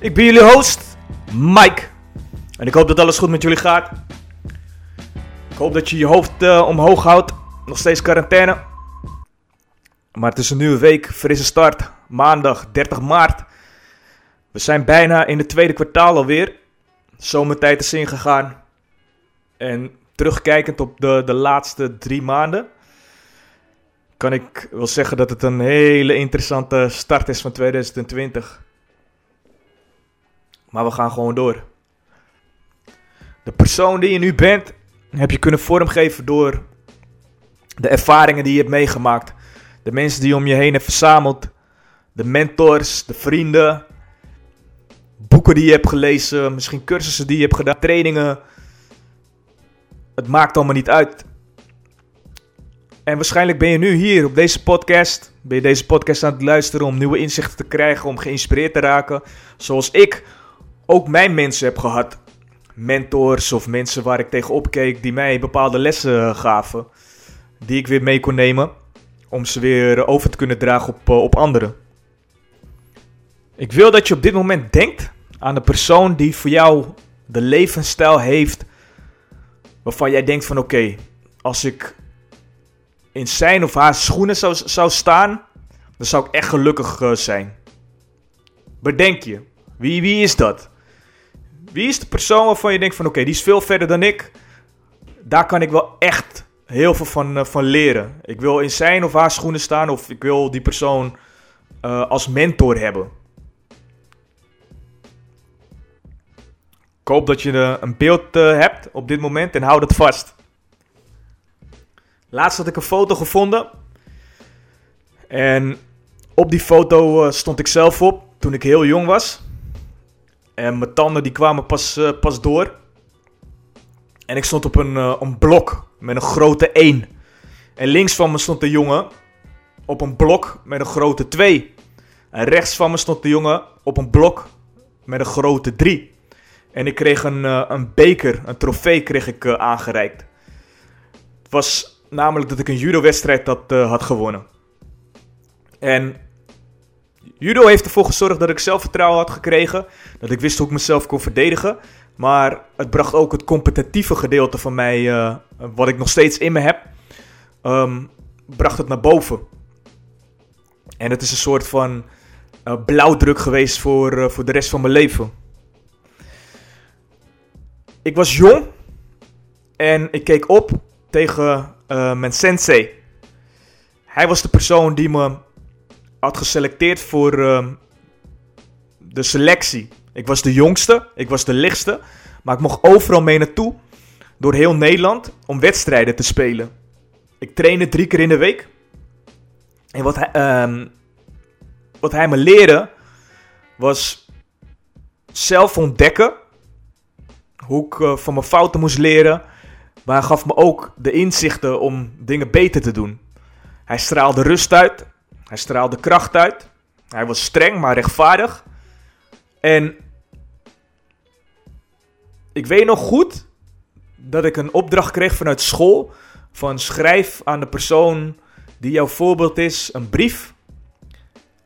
Ik ben jullie host, Mike. En ik hoop dat alles goed met jullie gaat. Ik hoop dat je je hoofd eh, omhoog houdt. Nog steeds quarantaine. Maar het is een nieuwe week, frisse start. Maandag 30 maart. We zijn bijna in het tweede kwartaal alweer. Zomertijd is ingegaan. En terugkijkend op de, de laatste drie maanden. Kan ik wel zeggen dat het een hele interessante start is van 2020. Maar we gaan gewoon door. De persoon die je nu bent, heb je kunnen vormgeven door de ervaringen die je hebt meegemaakt. De mensen die je om je heen hebt verzameld. De mentors, de vrienden. Boeken die je hebt gelezen. Misschien cursussen die je hebt gedaan. Trainingen. Het maakt allemaal niet uit. En waarschijnlijk ben je nu hier op deze podcast. Ben je deze podcast aan het luisteren om nieuwe inzichten te krijgen. Om geïnspireerd te raken. Zoals ik ook mijn mensen heb gehad. Mentors of mensen waar ik tegenop keek. Die mij bepaalde lessen gaven. Die ik weer mee kon nemen om ze weer over te kunnen dragen op, eh, op anderen. Ik wil dat je op dit moment denkt aan de persoon die voor jou de levensstijl heeft waarvan jij denkt van oké, als ik in zijn of haar schoenen zou, zou staan, dan zou ik echt gelukkig uh, zijn. Bedenk je, wie, wie is dat? Wie is de persoon waarvan je denkt van oké, die is veel verder dan ik. Daar kan ik wel echt heel veel van, uh, van leren. Ik wil in zijn of haar schoenen staan of ik wil die persoon uh, als mentor hebben. Ik hoop dat je uh, een beeld hebt op dit moment en hou dat vast. Laatst had ik een foto gevonden. En op die foto stond ik zelf op toen ik heel jong was. En mijn tanden die kwamen pas, pas door. En ik stond op een, een blok met een grote 1. En links van me stond de jongen op een blok met een grote 2. En rechts van me stond de jongen op een blok met een grote 3. En ik kreeg een, uh, een beker, een trofee kreeg ik aangereikt. Het was namelijk dat ik een judo-wedstrijd had, had gewonnen. En judo heeft ervoor gezorgd dat ik zelfvertrouwen had gekregen. Dat ik wist hoe ik mezelf kon verdedigen. Maar het bracht ook het competitieve gedeelte van mij, uh, wat ik nog steeds in me heb, um, bracht het naar boven. En het is een soort van uh, blauwdruk geweest voor, uh, voor de rest van mijn leven. Ik was jong en ik keek op tegen mijn sensei. Hij was de persoon die me had geselecteerd voor ehm, de selectie. Ik was de jongste, ik was de lichtste, maar ik mocht overal mee naartoe, door heel Nederland, om wedstrijden te spelen. Ik trainde drie keer in de week. En wat hij, um, wat hij me leerde, was zelf ontdekken, hoe ik uh, van mijn fouten moest leren, maar hij gaf me ook de inzichten om dingen beter te doen. Hij straalde rust uit, hij straalde kracht uit, hij was streng maar rechtvaardig. En ik weet nog goed dat ik een opdracht kreeg vanuit school. Van schrijf aan de persoon die jouw voorbeeld is een brief.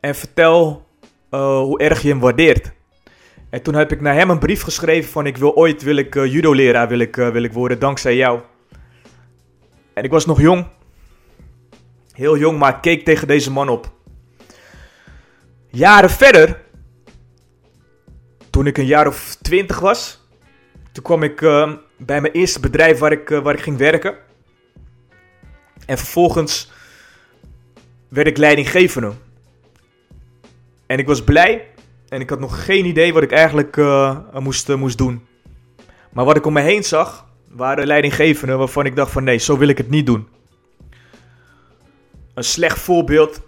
En vertel uh, hoe erg je hem waardeert. En toen heb ik naar hem een brief geschreven van ik wil ooit wil ik, uh, judo wil ik, uh, wil ik worden dankzij jou. En ik was nog jong. Heel jong, maar keek tegen deze man op. Jaren verder toen ik een jaar of twintig was, toen kwam ik uh, bij mijn eerste bedrijf waar ik, uh, waar ik ging werken. En vervolgens werd ik leidinggevende. En ik was blij en ik had nog geen idee wat ik eigenlijk uh, moest, moest doen. Maar wat ik om me heen zag, waren leidinggevenden waarvan ik dacht van nee, zo wil ik het niet doen. Een slecht voorbeeld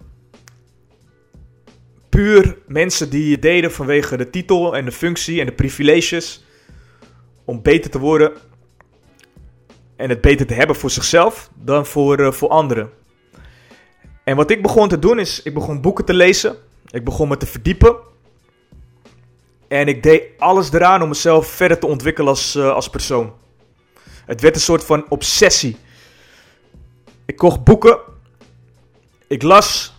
puur mensen die het deden vanwege de titel en de functie en de privileges. Om beter te worden en het beter te hebben voor zichzelf dan voor, eh, voor anderen. En wat ik begon te doen is, ik begon boeken te lezen. Ik begon me te verdiepen. En ik deed alles eraan om mezelf verder te ontwikkelen als, eh, als persoon. Het werd een soort van obsessie. Ik kocht boeken. Ik las.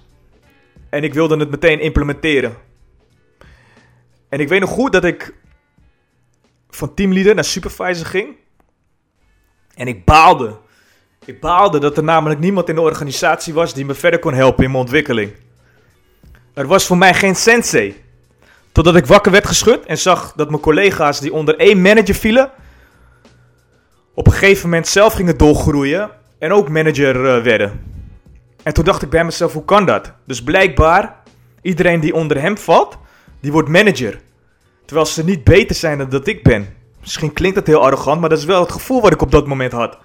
En ik wilde het meteen implementeren. En ik weet nog goed dat ik van teamleader naar supervisor ging. En ik baalde. Ik baalde dat er namelijk niemand in de organisatie was die me verder kon helpen in mijn ontwikkeling. Er was voor mij geen sensei. Totdat ik wakker werd geschud en zag dat mijn collega's die onder één manager vielen, op een gegeven moment zelf gingen doorgroeien en ook manager eh, werden. En toen dacht ik bij mezelf, hoe kan dat? Dus blijkbaar, iedereen die onder hem valt, die wordt manager. Terwijl ze niet beter zijn dan dat ik ben. Misschien klinkt dat heel arrogant, maar dat is wel het gevoel wat ik op dat moment had.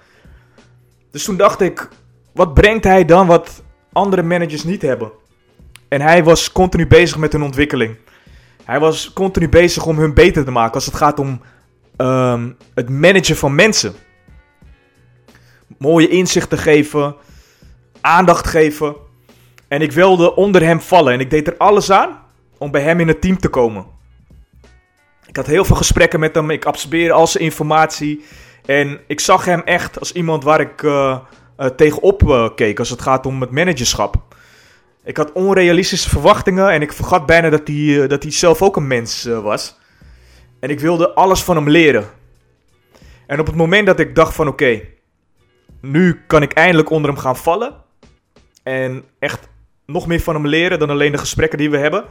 Dus toen dacht ik, wat brengt hij dan wat andere managers niet hebben? En hij was continu bezig met hun ontwikkeling. Hij was continu bezig om hun beter te maken als het gaat om ehm, het managen van mensen. Mooie inzichten geven, aandacht geven. En ik wilde onder hem vallen en ik deed er alles aan om bij hem in het team te komen. Ik had heel veel gesprekken met hem, ik absorbeerde al zijn informatie. En ik zag hem echt als iemand waar ik uh, uh, tegenop uh, keek als het gaat om het managerschap. Ik had onrealistische verwachtingen en ik vergat bijna dat hij, dat hij zelf ook een mens was. En ik wilde alles van hem leren. En op het moment dat ik dacht van oké, nu kan ik eindelijk onder hem gaan vallen. En echt nog meer van hem leren dan alleen de gesprekken die we hebben.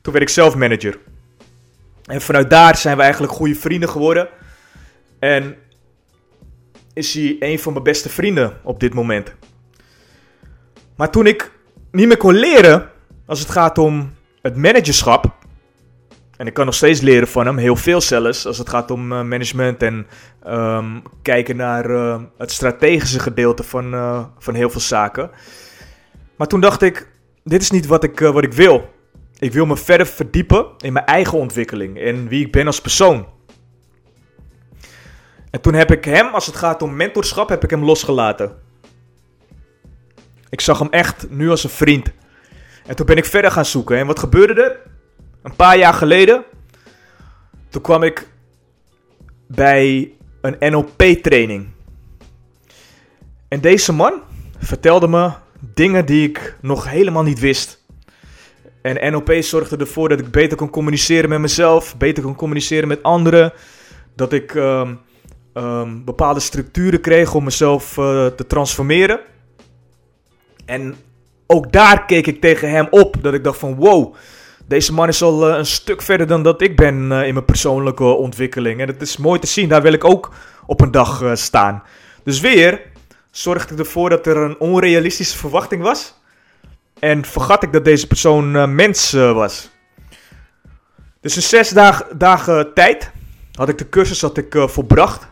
Toen werd ik zelf manager. En vanuit daar zijn we eigenlijk goede vrienden geworden. En is hij een van mijn beste vrienden op dit moment. Maar toen ik niet meer kon leren als het gaat om het managerschap. En ik kan nog steeds leren van hem, heel veel zelfs, als het gaat om uh, management en um, kijken naar uh, het strategische gedeelte van, uh, van heel veel zaken. Maar toen dacht ik, dit is niet wat ik, wat ik wil. Ik wil me verder verdiepen in mijn eigen ontwikkeling en wie ik ben als persoon. En toen heb ik hem, als het gaat om mentorschap, heb ik hem losgelaten. Ik zag hem echt nu als een vriend. En toen ben ik verder gaan zoeken. En wat gebeurde er? Een paar jaar geleden. Toen kwam ik bij een NLP-training. En deze man vertelde me dingen die ik nog helemaal niet wist. En NLP zorgde ervoor dat ik beter kon communiceren met mezelf, beter kon communiceren met anderen. Dat ik um, um, bepaalde structuren kreeg om mezelf uh, te transformeren. En ook daar keek ik tegen hem op. Dat ik dacht van wow, deze man is al uh, een stuk verder dan dat ik ben uh, in mijn persoonlijke ontwikkeling. En het is mooi te zien, daar wil ik ook op een dag staan. Dus weer zorgde ik ervoor dat er een onrealistische verwachting was. En vergat ik dat deze persoon mens was. Dus in zes dag, dagen tijd had ik de cursus had ik, volbracht.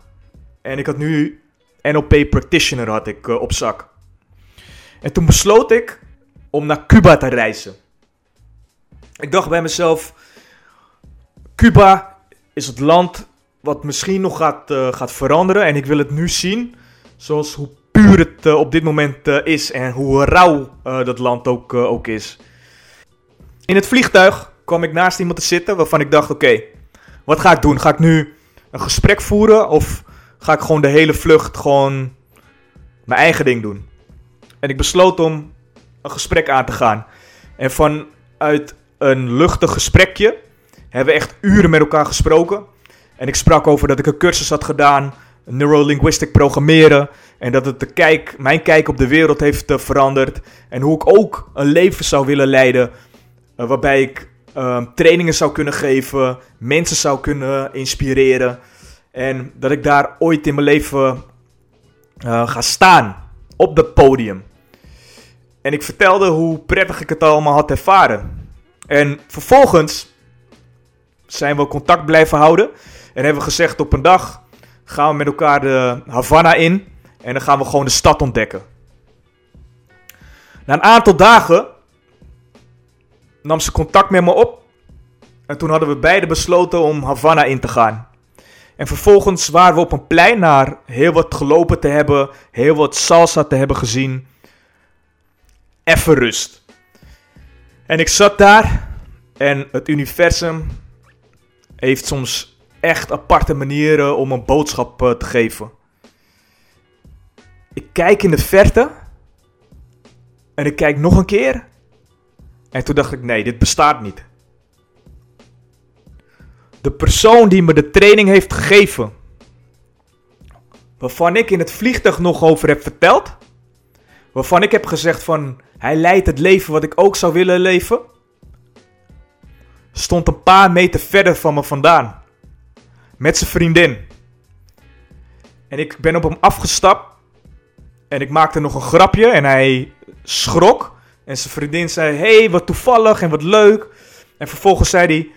En ik had nu NLP Practitioner had ik, op zak. En toen besloot ik om naar Cuba te reizen. Ik dacht bij mezelf: Cuba is het land wat misschien nog gaat, gaat veranderen. En ik wil het nu zien. Zoals hoe puur het uh, op dit moment is. En hoe rauw dat land ook, ook is. In het vliegtuig kwam ik naast iemand te zitten waarvan ik dacht: oké, wat ga ik doen? Ga ik nu een gesprek voeren? Of ga ik gewoon de hele vlucht gewoon mijn eigen ding doen. En ik besloot om een gesprek aan te gaan. En vanuit een luchtig gesprekje hebben we echt uren met elkaar gesproken. En ik sprak over dat ik een cursus had gedaan, neurolinguistic programmeren. En dat het de kijk, mijn kijk op de wereld heeft uh, veranderd. En hoe ik ook een leven zou willen leiden. Uh, waarbij ik uh, trainingen zou kunnen geven, mensen zou kunnen inspireren. En dat ik daar ooit in mijn leven uh, ga staan. Op dat podium. En ik vertelde hoe prettig ik het allemaal had ervaren. En vervolgens zijn we contact blijven houden. En hebben we gezegd op een dag gaan we met elkaar de Havana in. En dan gaan we gewoon de stad ontdekken. Na een aantal dagen nam ze contact met me op. En toen hadden we beiden besloten om Havana in te gaan. En vervolgens waren we op een plein naar heel wat gelopen te hebben, heel wat salsa te hebben gezien. Even rust. En ik zat daar en het universum heeft soms echt aparte manieren om een boodschap eh, te geven. Ik kijk in de verte en ik kijk nog een keer. En toen dacht ik: nee, dit bestaat niet. De persoon die me de training heeft gegeven, waarvan ik in het vliegtuig nog over heb verteld, waarvan ik heb gezegd van hij leidt het leven wat ik ook zou willen leven, stond een paar meter verder van me vandaan. Met zijn vriendin. En ik ben op hem afgestapt. En ik maakte nog een grapje en hij schrok. En zijn vriendin zei: hey, wat toevallig en wat leuk. En vervolgens zei hij: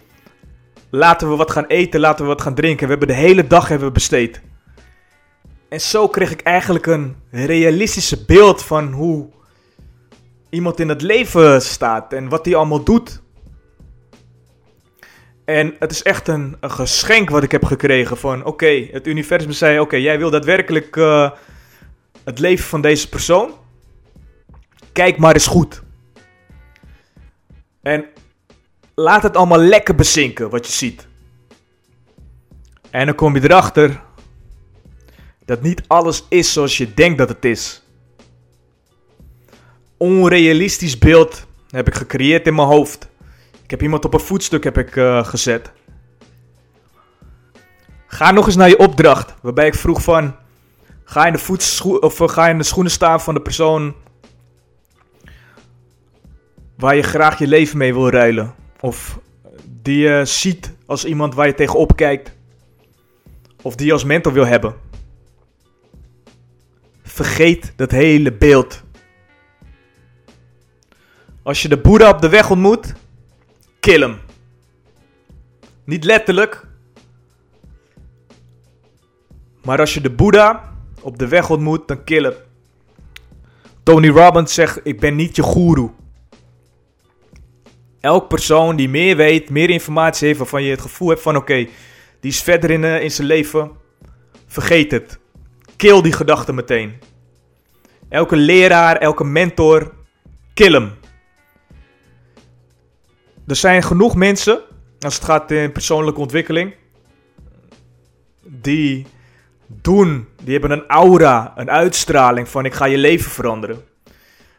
Laten we wat gaan eten, laten we wat gaan drinken. We hebben de hele dag hebben besteed. En zo kreeg ik eigenlijk een realistische beeld van hoe iemand in het leven staat en wat hij allemaal doet. En het is echt een, geschenk wat ik heb gekregen van oké, het universum zei oké, jij wil daadwerkelijk uh, het leven van deze persoon. Kijk maar eens goed. En laat het allemaal lekker bezinken wat je ziet. En dan kom je erachter dat niet alles is zoals je denkt dat het is. Onrealistisch beeld heb ik gecreëerd in mijn hoofd. Ik heb iemand op een voetstuk heb ik, uh, gezet. Ga nog eens naar je opdracht. Waarbij ik vroeg van... Ga in de, voetscho of, eh, ga in de schoenen staan van de persoon... Waar je graag je leven mee wil ruilen. Of die je ziet als iemand waar je tegenop kijkt. Of die je als mentor wil hebben. Vergeet dat hele beeld. Als je de Boeddha op de weg ontmoet, kill hem. Niet letterlijk. Maar als je de Boeddha op de weg ontmoet, dan kill hem. Tony Robbins zegt: Ik ben niet je guru. Elk persoon die meer weet, meer informatie heeft, waarvan je het gevoel hebt van: oké, die is verder in, uh, in zijn leven. Vergeet het. Kill die gedachte meteen. Elke leraar, elke mentor, kill hem er zijn genoeg mensen, als het gaat in persoonlijke ontwikkeling, die doen, die hebben een aura, een uitstraling van ik ga je leven veranderen.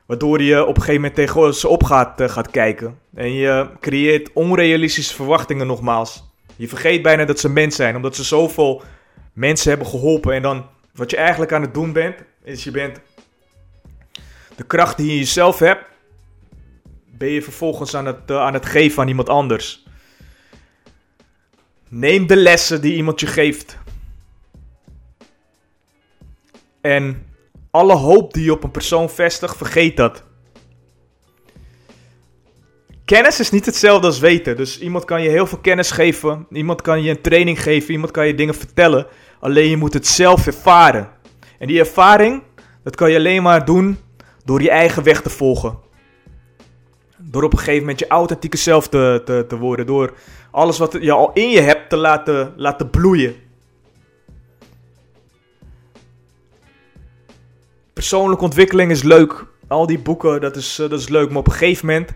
Waardoor je op een gegeven moment tegen ze op gaat, uh, gaat kijken. En je creëert onrealistische verwachtingen nogmaals. Je vergeet bijna dat ze mens zijn, omdat ze zoveel mensen hebben geholpen. En dan, wat je eigenlijk aan het doen bent, is je bent de kracht die je in jezelf hebt, ben je vervolgens aan het, uh, aan het geven aan iemand anders. Neem de lessen die iemand je geeft. En alle hoop die je op een persoon vestigt, vergeet dat. Kennis is niet hetzelfde als weten. Dus iemand kan je heel veel kennis geven. Iemand kan je een training geven. Iemand kan je dingen vertellen. Alleen je moet het zelf ervaren. En die ervaring, dat kan je alleen maar doen door je eigen weg te volgen. Door op een gegeven moment je authentieke zelf te, te, te worden. Door alles wat je al in je hebt te laten, laten bloeien. Persoonlijke ontwikkeling is leuk. Al die boeken, dat is, eh, dat is leuk. Maar op een gegeven moment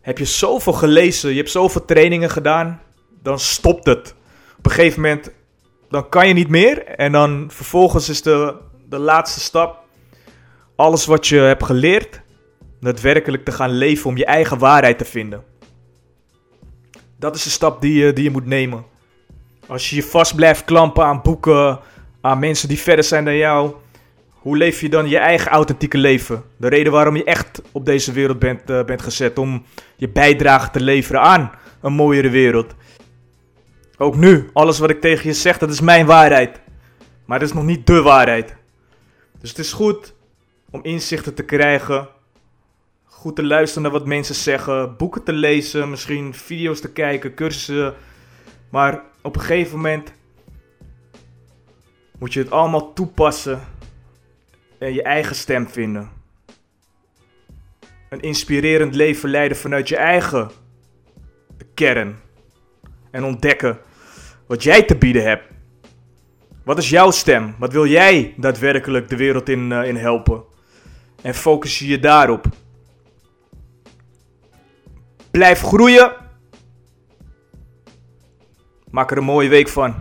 heb je zoveel gelezen. Je hebt zoveel trainingen gedaan. Dan stopt het. Op een gegeven moment, dan kan je niet meer. En dan vervolgens is de, de laatste stap. Alles wat je hebt geleerd, daadwerkelijk te gaan leven om je eigen waarheid te vinden. Dat is de stap die je, die je moet nemen. Als je je vast blijft klampen aan boeken, aan mensen die verder zijn dan jou, hoe leef je dan je eigen authentieke leven? De reden waarom je echt op deze wereld bent, uh, bent gezet, om je bijdrage te leveren aan een mooiere wereld. Ook nu, alles wat ik tegen je zeg, dat is mijn waarheid. Maar dat is nog niet de waarheid. Dus het is goed om inzichten te krijgen goed te luisteren naar wat mensen zeggen, boeken te lezen, misschien video's te kijken, cursussen. Maar op een gegeven moment moet je het allemaal toepassen en je eigen stem vinden. Een inspirerend leven leiden vanuit je eigen kern. En ontdekken wat jij te bieden hebt. Wat is jouw stem? Wat wil jij daadwerkelijk de wereld in, eh, in helpen? En focus je je daarop. Blijf groeien. Maak er een mooie week van.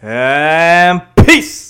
En peace!